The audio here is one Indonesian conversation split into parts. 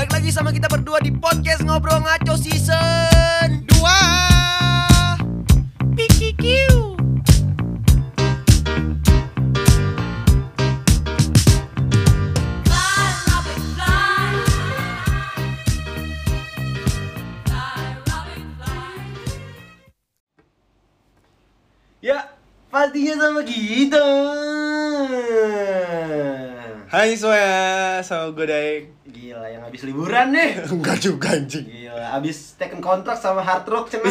Balik lagi sama kita berdua di podcast Ngobrol Ngaco Season 2 PQQ Fly, Robin, fly. Fly, Robin, fly. Ya, pastinya sama kita Hai semuanya, sama gue Daeng Gila, yang habis liburan nih. Enggak juga anjing. Gila, habis taken kontrak sama Hard Rock cenah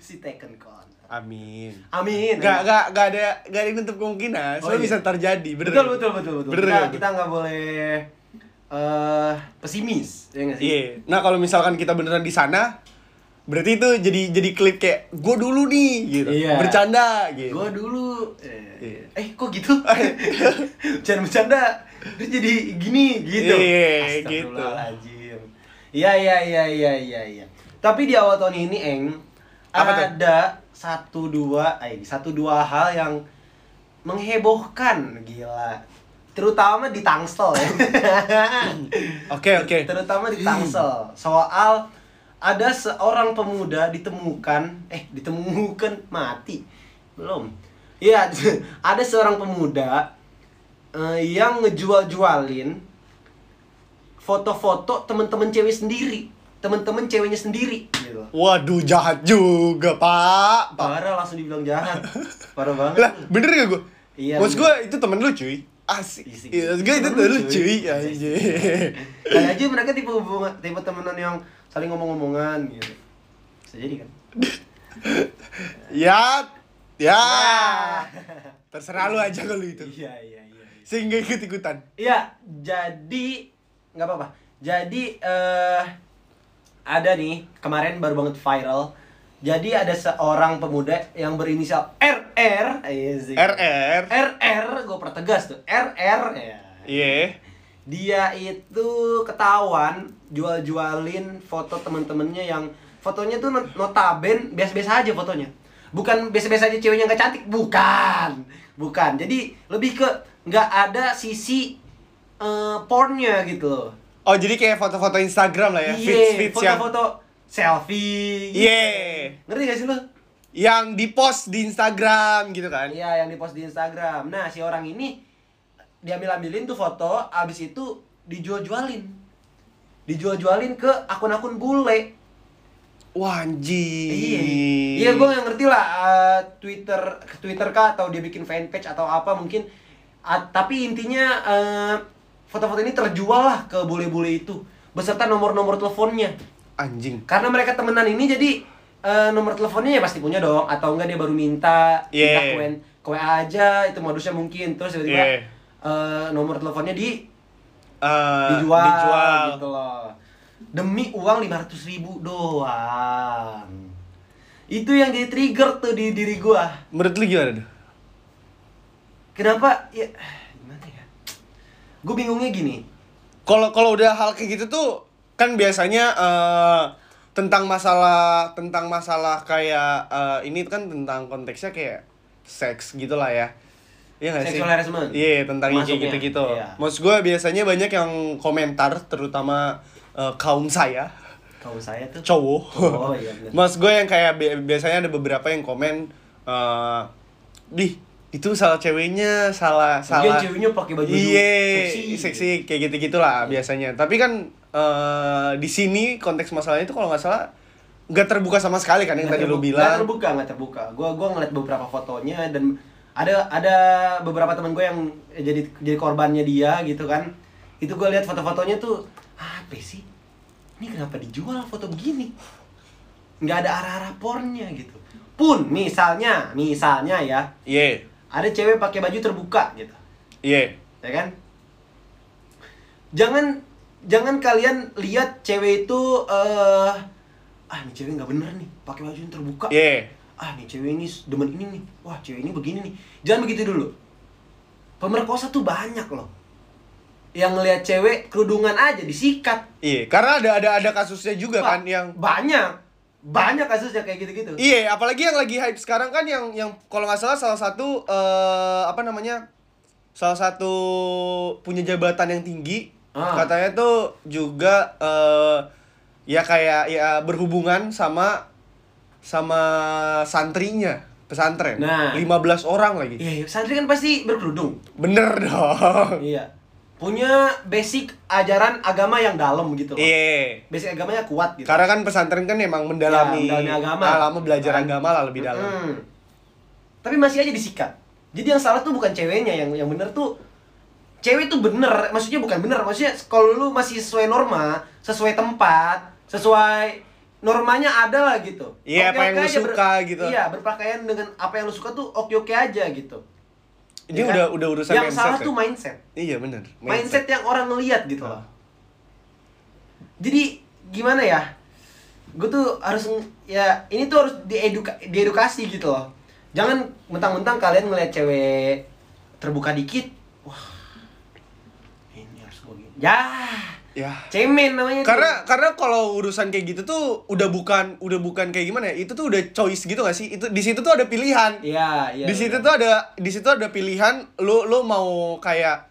Si taken kontrak Amin. Amin. Gak, gak, gak ada, gak ada nutup kemungkinan. Oh, Soalnya iya. bisa terjadi, bener. Betul, betul, betul, betul. Bener Kita, kita nggak boleh eh pesimis Ya nggak sih? Iya, nah kalau misalkan kita beneran di sana Berarti itu jadi jadi klip kayak gue dulu nih gitu Iya. Bercanda gitu Gue dulu eh, Iya. eh kok gitu? Bercanda-bercanda Terus jadi gini gitu Iya, Astagfirullahaladzim. Iya iya iya iya iya iya Tapi di awal tahun ini Eng Apa tuh? Ada satu dua eh, Satu dua hal yang Menghebohkan Gila Terutama di Tangsel ya Oke, oke Terutama di Tangsel Soal ada seorang pemuda ditemukan eh ditemukan mati belum Iya, ada seorang pemuda eh, yang ngejual-jualin foto-foto teman-teman cewek sendiri, teman-teman ceweknya sendiri gitu. Waduh, jahat juga, Pak Parah langsung dibilang jahat. Parah banget. Lah, bener gak gue? Iya, Maksud bener. gue itu temen lu cuy Asik. Iya, gue itu Temen temen lu, lu cuy. Iya, Anjir Kali aja mereka tipe hubungan, tipe temenan yang saling ngomong-ngomongan gitu. Bisa jadi kan? Ya, ya Ya. Terserah lu aja kalau itu Iya, iya, iya. iya. Sehingga ikut-ikutan Iya, jadi nggak apa-apa. Jadi eh ada nih kemarin baru banget viral. Jadi ada seorang pemuda yang berinisial RR, Iya sih. RR RR, gue pertegas tuh. RR ya. Iya Dia itu ketahuan jual-jualin foto temen-temennya yang fotonya tuh not- notaben biasa-biasa aja fotonya. Bukan biasa-biasa aja ceweknya nggak cantik, bukan. Bukan. Jadi lebih ke nggak ada sisi eh, pornnya gitu loh. Oh jadi kayak foto-foto Instagram lah ya, Iya, feeds feeds yang foto-foto selfie. Iya. Ngerti gak sih lo? yang di post di Instagram gitu kan? Iya, yang dipost di Instagram. Nah, si orang ini diambil-ambilin tuh foto, abis itu dijual-jualin. Dijual-jualin ke akun-akun bule. Wah anjing. Iya, iya gue nggak ngerti lah eh, Twitter Twitter kah atau dia bikin fanpage atau apa mungkin. Ah, tapi intinya eh, foto-foto ini terjual lah ke bule-bule itu beserta nomor-nomor teleponnya. Anjing. Karena mereka temenan ini jadi eh, nomor teleponnya ya pasti punya dong atau enggak dia baru minta Yeah. minta ke ke WA aja itu modusnya mungkin terus tiba-tiba Yeah. eh, nomor teleponnya di Eh, dijual, dijual. gitu loh demi uang 500 ribu doang itu yang jadi trigger tuh di diri gua Menurut lu gimana tuh? kenapa ya gimana ya gue bingungnya gini Kalau kalau udah hal kayak gitu tuh kan biasanya eh, tentang masalah tentang masalah kayak eh, ini kan tentang konteksnya kayak seks gitu lah ya. Iya nggak sih? Sexual harassment. Iya, tentang Masuknya, gitu-gitu. iya. Maksud gue biasanya banyak yang komentar terutama eh, kaum saya kalau saya tuh cowok. Oh, iya. Mas gue yang kayak bi- biasanya ada beberapa yang komen eh Dih, itu salah ceweknya, salah Lagian salah. ceweknya pakai baju Iya, seksi. seksi, kayak gitu-gitulah biasanya. Tapi kan eh di sini konteks masalahnya itu kalau nggak salah nggak terbuka sama sekali kan yang Nggak tadi lu terbuka- bilang. nggak terbuka nggak terbuka gue gua ngeliat beberapa fotonya dan ada ada beberapa temen gue yang jadi jadi korbannya dia gitu kan itu gue lihat foto-fotonya tuh apa sih ini kenapa dijual foto begini nggak ada arah-arah pornya gitu pun misalnya misalnya ya Iya, ada cewek pakai baju terbuka gitu. Iya. ya kan? Jangan jangan kalian lihat cewek itu eh ah ini cewek nggak bener nih pakai baju yang terbuka. Iya. ah nih cewek ini demen ini nih. Wah cewek ini begini nih. Jangan begitu dulu. Pemerkosa tuh banyak loh. Yang ngelihat cewek kerudungan aja disikat. Iya, karena ada ada ada kasusnya juga kan yang banyak banyak kasusnya kayak gitu-gitu Iya, apalagi yang lagi hype sekarang kan yang yang kalau nggak salah salah satu eh apa namanya salah satu punya jabatan yang tinggi Ah. katanya tuh juga eh, ya kayak ya berhubungan sama sama santrinya pesantren Nah. 15 orang lagi Iya, iya, santri kan pasti berkerudung. bener dong Iya. Punya basic ajaran agama yang dalam gitu loh. iya Basic agamanya kuat gitu. karena kan pesantren kan emang mendalami, Ya, mendalami agama. Lama belajar Kan? agama lah lebih dalam Mm-mm. Tapi masih aja disikat. Jadi yang salah tuh bukan ceweknya, yang yang bener tuh cewek tuh bener, maksudnya bukan bener, maksudnya kalau lu masih sesuai norma, sesuai tempat, sesuai normanya ada lah gitu. Iya, apa yang lu suka gitu. Iya, berpakaian dengan apa yang lu suka tuh oke-oke aja gitu. Ini Ya kan? udah udah urusan yang mindset salah ya? tuh mindset. iya bener mindset yang orang ngelihat gitu Ah. loh. Jadi gimana ya? Gue tuh harus ya ini tuh harus dieduka diedukasi gitu loh. Jangan mentang-mentang kalian ngelihat cewek terbuka dikit, wah ini harus gue gini. Ya, ya cemen namanya. tuh. karena karena kalau urusan kayak gitu tuh udah bukan udah bukan kayak gimana ya itu tuh udah choice gitu gak sih itu di situ tuh ada pilihan Iya, iya. di situ benar. tuh ada di situ ada pilihan lu lu mau kayak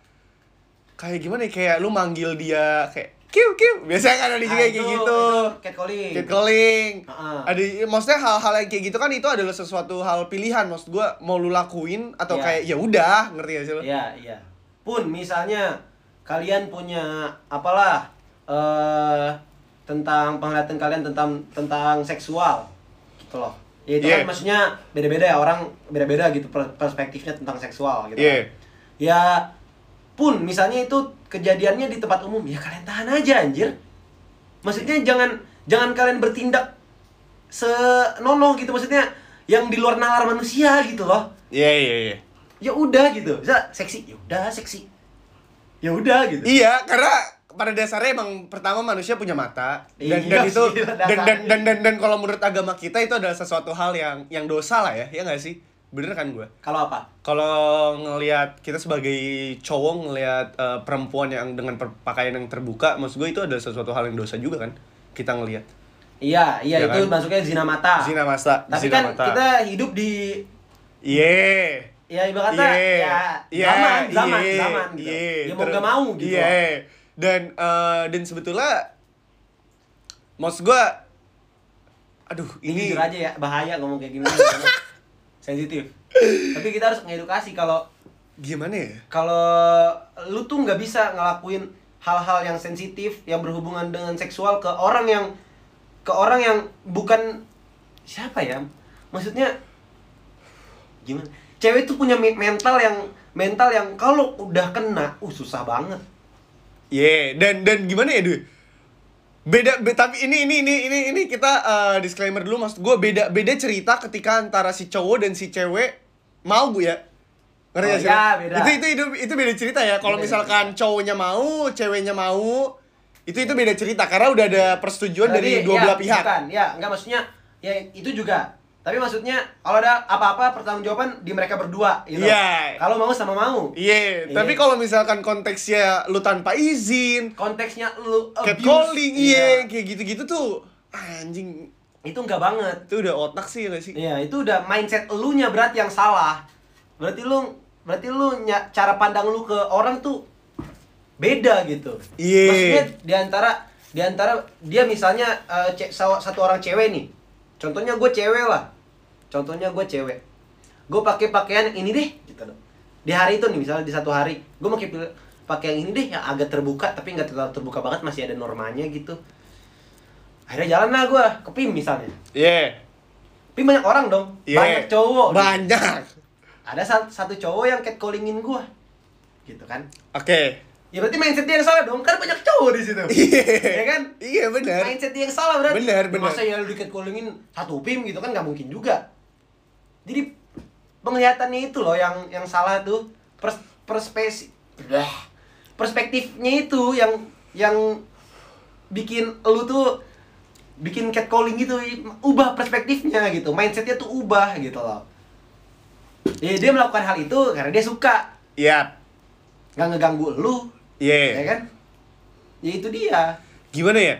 kayak gimana ya kayak lu manggil dia kayak kiu kiu biasanya kan ada Ah, juga kayak itu- gitu itu catcalling. catcalling Heeh. ada maksudnya hal-hal yang kayak gitu kan itu adalah sesuatu hal pilihan maksud gua mau lu lakuin atau Iya. kayak ya udah ngerti gak sih lu Iya, iya. Pun misalnya kalian punya apalah eh tentang penglihatan kalian tentang tentang seksual gitu loh. Ya itu Yeah. kan maksudnya beda-beda ya orang beda-beda gitu per- perspektifnya tentang seksual gitu. Iya. kan. Ya pun misalnya itu kejadiannya di tempat umum ya kalian tahan aja anjir. Maksudnya jangan jangan kalian bertindak senonoh gitu maksudnya yang di luar nalar manusia gitu loh iya iya iya ya udah gitu bisa seksi ya udah seksi ya udah gitu Iya, karena pada dasarnya emang pertama manusia punya mata dan Iya dan itu sih, dan dan dasarnya. dan dan, dan kalau menurut agama kita itu adalah sesuatu hal yang yang dosa lah ya, ya nggak sih? Bener kan gue? kalau apa Kalau ngelihat kita sebagai cowok ngelihat eh, perempuan yang dengan pakaian yang terbuka, maksud gue itu adalah sesuatu hal yang dosa juga kan? Kita ngelihat. iya iya Ya itu kan? masuknya zina mata Zina masa, tapi zina kan mata. kita hidup di Iya. Ya ibarat kata Iya. ya Iya, zaman zaman iya, zaman gitu iya. ya mau Ter- gak mau gitu Iya. Dan eh, dan sebetulnya maksud gua aduh ini ini jujur aja ya bahaya ngomong kayak gini sensitif tapi kita harus mengedukasi kalau gimana ya? kalau lu tuh nggak bisa ngelakuin hal-hal yang sensitif yang berhubungan dengan seksual ke orang yang ke orang yang bukan siapa ya maksudnya gimana cewek tuh punya me- mental yang mental yang kalau udah kena uh susah banget Iya, dan dan gimana ya, Duh? Beda, be- tapi ini ini ini ini ini kita eh, disclaimer dulu maksud gue beda beda cerita ketika antara si cowok dan si cewek mau gue ya. Ngerti Oh, sih? ya, beda. Itu itu itu itu beda cerita ya. Kalau misalkan cowoknya mau, ceweknya mau, itu itu beda cerita karena udah ada persetujuan dari Jadi, dua ya, belah pihak. bukan ya nggak maksudnya ya itu juga tapi maksudnya kalau ada apa-apa pertanggungjawaban di mereka berdua gitu Iya. kalau mau sama mau Iya, Iya. tapi kalau misalkan konteksnya lu tanpa izin, konteksnya lu catcalling, iya, kayak gitu-gitu tuh anjing itu nggak banget itu udah otak sih ya nggak sih? Iya, itu udah mindset elunya berarti yang salah. Berarti lu berarti lu nya- cara pandang lu ke orang tuh beda gitu. Iya. Maksudnya di antara di antara dia misalnya ce- saw- satu orang cewek nih. Contohnya gue cewek lah. Contohnya gue cewek. Gue pakai pakaian ini deh gitu loh. Di hari itu nih misalnya di satu hari, gue pakai pakai yang ini deh yang agak terbuka tapi nggak terlalu terbuka banget masih ada normanya gitu. Akhirnya jalan lah gue ke PIM misalnya. Iya. Tapi banyak orang dong, Iya. banyak cowok. Banyak. Ada sa- satu cowok yang catcallingin gua. Gitu kan. Oke. Ya berarti mindset dia yang salah dong, kan banyak cowok di situ. Iya. ya kan? Iya benar. Mindset dia yang salah berarti. Benar, benar. Masa ya lu di catcallingin satu pim gitu kan nggak mungkin juga. Jadi penglihatannya itu loh yang yang salah tuh pers perspesi Dah. perspektifnya itu yang yang bikin lu tuh bikin catcalling gitu ubah perspektifnya gitu mindsetnya tuh ubah gitu loh ya dia melakukan hal itu karena dia suka Iya. nggak ngeganggu lu ya Iya. kan ya itu dia Gimana ya?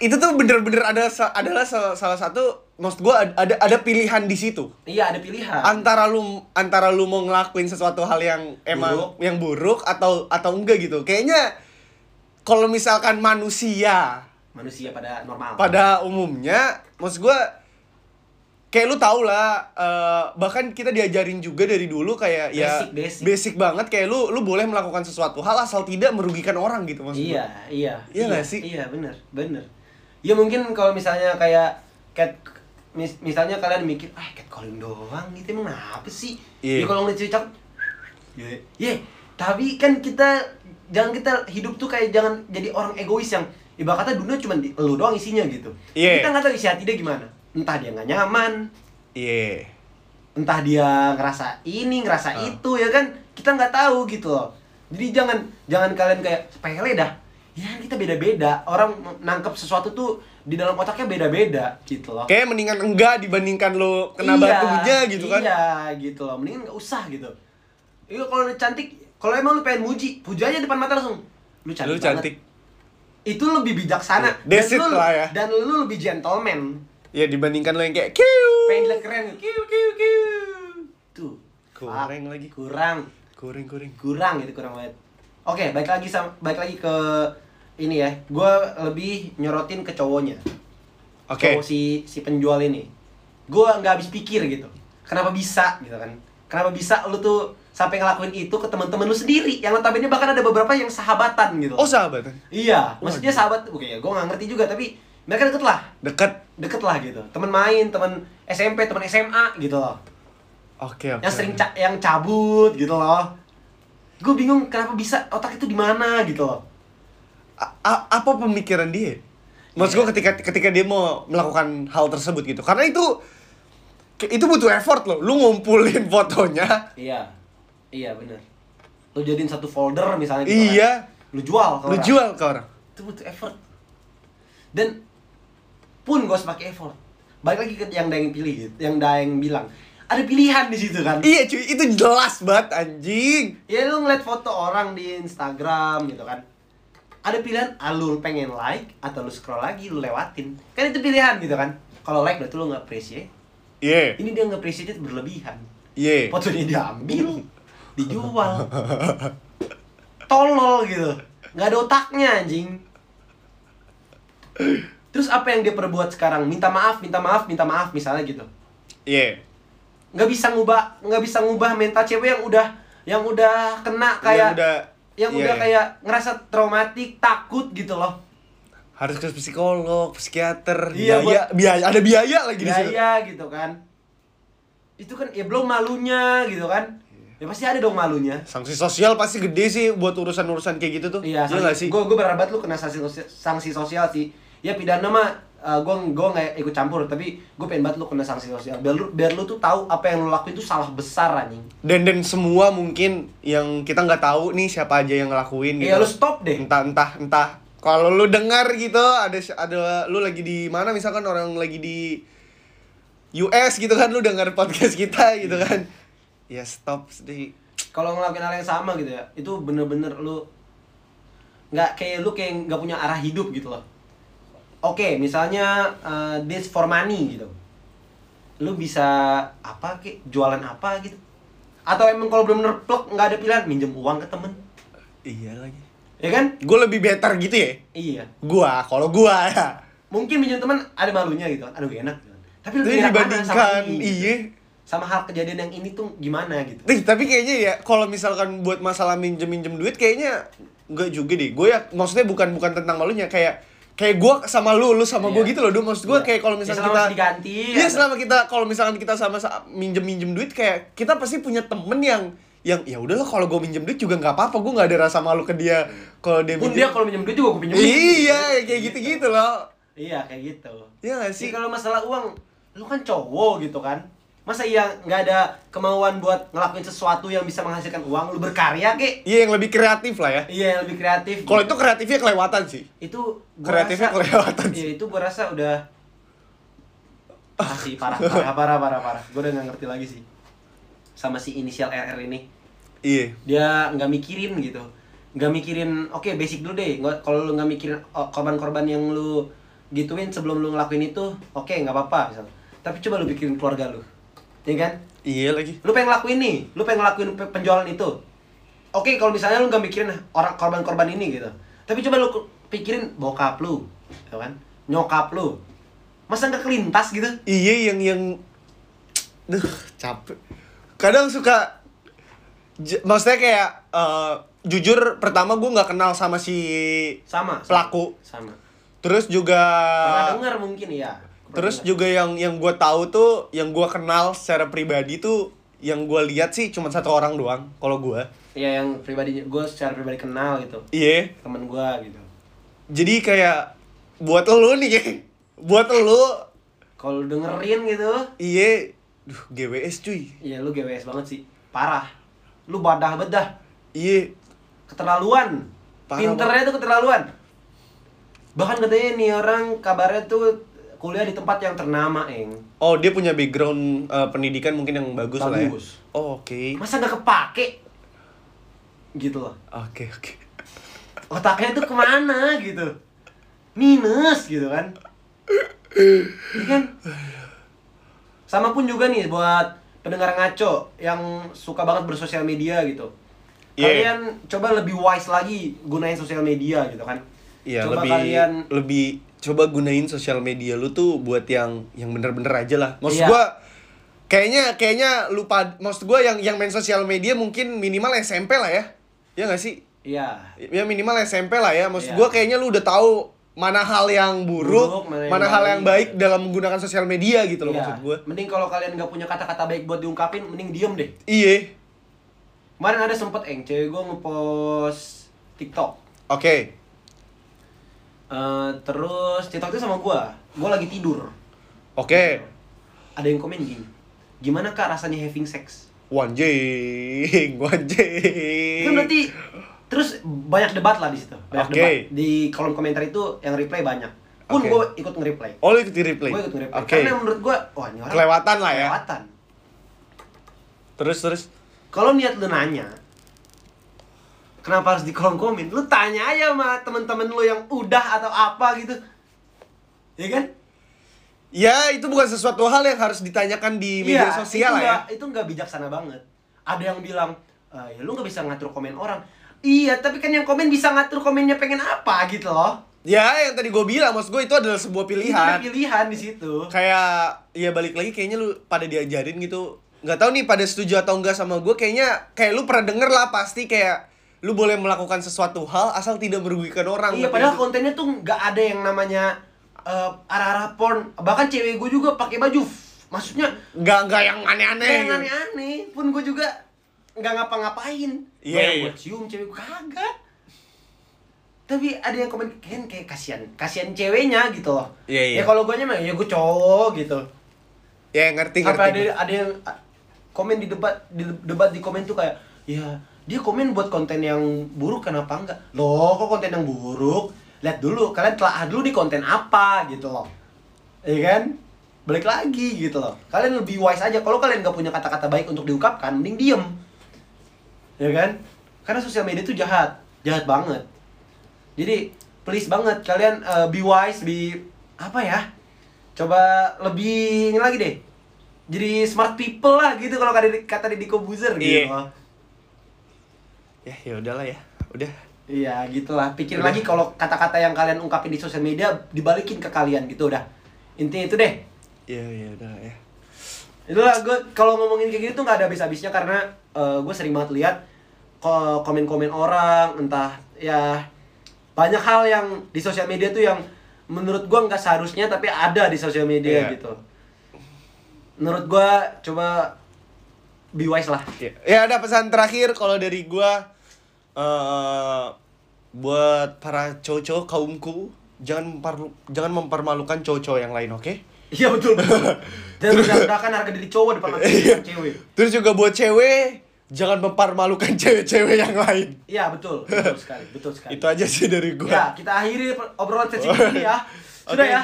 Itu tuh bener-bener ada adalah sa- salah satu maksud gue ada ada pilihan di situ Iya, ada pilihan. antara lu antara lu mau ngelakuin sesuatu hal yang emang Buruk. yang buruk atau atau enggak gitu kayaknya kalau misalkan manusia Manusia pada normal. pada umumnya maksud gue kayak lu tau lah eh, bahkan kita diajarin juga dari dulu kayak ya Basic, basic. banget kayak lu lu boleh melakukan sesuatu hal asal tidak merugikan orang gitu maksud Iya, iya. Iya nggak sih? Iya, bener, bener. Ya mungkin kalau misalnya kayak cat mis- misalnya kalian mikir, ah cat calling doang gitu emang apa sih? Iya. Ya kalau ngeliat cewek cakep, ya, ya. Tapi kan kita jangan kita hidup tuh kayak jangan jadi orang egois yang ibaratnya dunia cuma di, lu doang isinya gitu. Iya. Kita nggak tahu isi hati dia gimana. Entah dia nggak nyaman, iya. Entah dia ngerasa ini ngerasa Ah. itu ya kan? Kita nggak tahu gitu loh. Jadi jangan jangan kalian kayak sepele dah. Ya kita beda beda orang nangkep sesuatu tuh di dalam otaknya beda beda gitu loh. Kayak mendingan enggak dibandingkan Iya, kena batunya gitu kan. iya gitu loh. Mendingan nggak usah gitu. Iya kalau lu cantik kalau emang lu pengen muji puji aja depan mata langsung. Lu cantik, lu cantik. Banget. itu lebih bijaksana. Dan lu lah ya. dan lu lebih gentleman ya dibandingkan lu yang kayak kiu! Pengen keren. Kiu kiu kiu! Tuh. Kurang lagi. kurang. Goreng goreng. Kurang gitu kurang banget. Oke baik lagi sama baik lagi ke ini ya. Gue lebih nyorotin ke cowoknya. Oke. Cowok si si penjual ini. Gue nggak habis pikir gitu. Kenapa bisa gitu kan. Kenapa bisa lu tuh sampai ngelakuin itu ke teman-teman lu sendiri? Yang notabene bahkan ada beberapa yang sahabatan gitu. Oh sahabatan? Iya. Maksudnya sahabat oke ya gue nggak ngerti juga tapi mereka deket lah. Deket deket lah gitu. Teman main teman SMP teman SMA gitu loh. Oke oke. Yang sering ca- yang cabut gitu loh. Gue bingung kenapa bisa otak itu di mana gitu loh. A- apa pemikiran dia? Maksud Iya. ketika ketika dia mau melakukan hal tersebut gitu. Karena itu itu butuh effort loh. Lu ngumpulin fotonya. Iya. Iya bener. Lu jadiin satu folder misalnya gitu kan. iya lu jual ke lu orang. jual ke orang. Itu butuh effort. Dan pun gue harus pakai effort. Balik lagi ke yang Daeng pilih gitu yang Daeng bilang. Ada pilihan di situ kan? Iya cuy itu jelas banget anjing. Ya lu ngeliat foto orang di Instagram gitu kan. Ada pilihan ah, lu pengen like atau lu scroll lagi lu lewatin. Kan itu pilihan gitu kan? Kalau like berarti lu nggak appreciate iya. Ini dia nggak appreciate berlebihan. Iya. Fotonya diambil dijual. Tolol gitu. Nggak ada otaknya anjing terus apa yang dia perbuat sekarang? Minta maaf minta maaf minta maaf misalnya gitu. Iya. Nggak bisa ngubah nggak bisa ngubah mental cewek yang udah yang udah kena kayak Yang udah yang iya, udah iya. kayak ngerasa traumatik takut gitu loh. Harus ke psikolog psikiater Iya, biaya biaya ada biaya lagi di situ. Biaya gitu kan. Itu kan ya belum malunya gitu kan. Ya pasti ada dong malunya. Sanksi sosial pasti gede sih buat urusan-urusan kayak gitu tuh. Iya, nggak sih? Gue gue berharap lu kena sanksi sosial, sanksi sosial sih. Ya pidana mah gue gue nggak ikut campur, tapi gue pengen banget lu kena sanksi sosial. Biar lu biar lu tuh tahu apa yang lu lakuin itu salah besar anjing. dan dan semua mungkin yang kita nggak tahu nih siapa aja yang ngelakuin gitu Iya lu stop deh. entah entah entah kalau lu dengar gitu ada ada lu lagi di mana misalkan orang lagi di US gitu kan lu dengar podcast kita gitu Iya. kan ya stop deh Kalau ngelakuin hal yang sama gitu ya, itu bener-bener lu nggak kayak lu kayak nggak punya arah hidup gitu loh. Oke, misalnya eh, this for money gitu. Lu bisa apa kek jualan apa gitu. Atau emang kalau bener-bener plek nggak ada pilihan minjem uang ke temen, iya lagi ya kan? gue lebih better gitu ya Iya. gua kalau gua ya mungkin minjem teman ada malunya gitu aduh gak enak gitu. tapi sama dibandingkan gitu. iya sama hal kejadian yang ini tuh gimana gitu tapi kayaknya ya kalau misalkan buat masalah minjem minjem duit kayaknya enggak juga deh. Gue ya maksudnya bukan bukan tentang malunya kayak kayak gue sama lu, lu sama gue Iya. gitu loh. Duh, maksud gue Iya. kayak kalau Ya, misalnya kita diganti, Iya, ya. selama kita kalau misalkan kita sama minjem minjem duit kayak kita pasti punya temen yang yang ya udahlah kalau gue minjem duit juga nggak apa-apa gue nggak ada rasa malu ke dia kalau dia pun minjem dia kalau minjem duit juga gue pinjem iya kayak gitu gitu loh iya kayak gitu iya gak sih kalau masalah uang lu kan cowok gitu kan masa iya nggak ada kemauan buat ngelakuin sesuatu yang bisa menghasilkan uang? Lu berkarya kek iya yang lebih kreatif lah ya. Iya yang lebih kreatif. Kalau itu kreatifnya kelewatan sih. Itu gua kreatifnya rasa- kelewatan iya itu gua rasa udah masih parah parah parah parah parah. Gue udah nggak ngerti lagi sih sama si inisial RR ini. Iya. Dia nggak mikirin gitu. Nggak mikirin oke basic dulu deh. Kalau lu nggak mikirin korban-korban yang lu gituin sebelum lu ngelakuin itu oke nggak apa-apa tapi coba lu pikirin keluarga lu ya kan Iya lagi. lu pengen ngelakuin nih lu pengen ngelakuin pe- penjualan itu oke kalau misalnya lu nggak mikirin orang korban-korban ini gitu tapi coba lu pikirin bokap lu ya kan nyokap lu masa nggak kelintas gitu Iya yang yang Duh, capek. Kadang suka j- maksudnya kayak eh, jujur pertama gue nggak kenal sama si sama, sama. Pelaku. sama terus juga pernah dengar mungkin ya terus juga yang yang gue tahu tuh yang gue kenal secara pribadi tuh yang gue lihat sih cuma satu orang doang kalau gue ya yang pribadi gue secara pribadi kenal gitu. Iya. Temen gue gitu. Jadi kayak buat lo nih buat lo kalau dengerin gitu. Iya. Duh GWS cuy. Ya lu GWS banget sih. Parah. Lu badah bedah iya. Keterlaluan. Parah pinternya tuh keterlaluan. Bahkan katanya nih orang kabarnya tuh kuliah di tempat yang ternama eng. Oh dia punya background eh, pendidikan mungkin yang bagus, lah ya? Bagus. oh, oke. Masa nggak kepake? Gitu loh. Oke oke. Otaknya tuh ke mana gitu? Minus gitu kan? Iya kan? Sama pun juga nih buat pendengar ngaco yang suka banget bersosial media gitu. Iya. kalian coba lebih wise lagi gunain sosial media gitu kan Iya coba lebih kalian lebih coba gunain sosial media lu tuh buat yang yang bener-bener aja lah. Maksud Iya. gua kayaknya kayaknya lupa maksud gua yang yang main sosial media mungkin minimal SMP lah ya. Ya gak sih? iya Ya minimal SMP lah ya. Maksud Iya. gua kayaknya lu udah tahu mana hal yang buruk, Buruk, mana mana, yang hal yang baik. dalam menggunakan sosial media gitu loh Iya. maksud gua. mending kalau kalian nggak punya kata-kata baik buat diungkapin mending diem deh Iya. kemarin ada sempet eng cewek gue ngepost TikTok Oke. Eh, terus TikTok itu sama gue gue lagi tidur Oke. ada yang komen gini gimana kak rasanya having sex Wanjing, wanjing. itu berarti terus banyak debat lah di situ banyak Oke. debat di kolom komentar itu yang reply banyak pun Oke. gue ikut nge-reply Oh, lu ikut di replay. gue ikut nge-reply Oke. karena menurut gue wah ini orang Kelewatan lah ya. kelewatan Terus terus. kalau niat lu nanya kenapa harus di kolom komen lu tanya aja sama temen-temen lu yang udah atau apa gitu. Ya kan? Ya, itu bukan sesuatu hal yang harus ditanyakan di media Iya, sosial itu lah ya. nggak- itu nggak bijaksana banget. Ada yang bilang "Eh, ya lu nggak bisa ngatur komen orang. Iya tapi kan yang komen bisa ngatur komennya pengen apa gitu loh. Ya, yang tadi gue bilang, maksud gue itu adalah sebuah Itu ada pilihan. pilihan di situ. Kayak, ya balik lagi kayaknya lu pada diajarin gitu. Nggak tahu nih pada setuju atau enggak sama gue, kayaknya kayak lu pernah denger lah pasti kayak lu boleh melakukan sesuatu hal asal tidak merugikan orang. iya padahal itu- kontennya tuh nggak ada yang namanya eh, arah-arah porn bahkan cewek gue juga pakai baju maksudnya nggak nggak yang aneh-aneh. Yang gitu. aneh-aneh pun gue juga nggak ngapa-ngapain Iya, iya. buat cium cewek gue kagak tapi ada yang komen kan kayak kasihan kasihan ceweknya gitu loh Iya, iya. ya kalau gue mah ya gue cowok gitu Ya, ngerti apa ngerti. ada ada yang komen di debat di debat di komen tuh kayak ya dia komen buat konten yang buruk kenapa enggak? Loh kok konten yang buruk? Lihat dulu kalian telah dulu di konten apa gitu loh. Iya kan? Balik lagi gitu loh. Kalian lebih wise aja. Kalau kalian nggak punya kata-kata baik untuk diungkapkan mending diem. Ya kan? Karena sosial media itu jahat. Jahat banget. Jadi please banget kalian uh, be wise be apa ya? Coba lebih ini lagi deh. Jadi smart people lah gitu kalau kata kata Deddy Kobuzer gitu Iya. Ya, ya udahlah ya. Udah. iya gitulah pikir Udah. lagi kalau kata-kata yang kalian ungkapin di sosial media dibalikin ke kalian gitu udah intinya itu deh Ya, ya udah ya. itulah gue kalau ngomongin kayak gitu tuh nggak ada habis-habisnya karena gue sering banget lihat ko- komen-komen orang entah ya banyak hal yang di sosial media tuh yang menurut gue nggak seharusnya tapi ada di sosial media Iya. gitu menurut gue coba be wise lah Ya, ya ada pesan terakhir kalau dari gua eh buat para cowok-cowok kaumku jangan memperlu- jangan mempermalukan cowok-cowok yang lain, oke? iya betul betul dan merendahkan harga diri cowok depan Iya. cewek Terus juga buat cewek jangan mempermalukan cewek-cewek yang lain. iya betul betul sekali betul sekali Itu aja sih dari ya gua. kita akhiri obrolan sesi ini ya sudah Oke. ya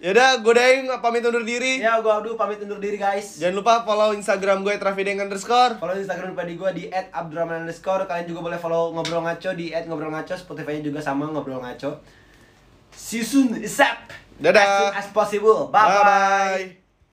Ya udah, gue Daeng pamit undur diri. ya gue Abdu pamit undur diri guys Jangan lupa follow Instagram gue Trafideng underscore. Follow Instagram pribadi gue di @abdurrahman underscore. Kalian juga boleh follow ngobrol ngaco di @ngobrol ngaco. Spotify-nya juga sama ngobrol ngaco. See you soon, Zap. Dadah. As soon as possible. Bye bye. Bye.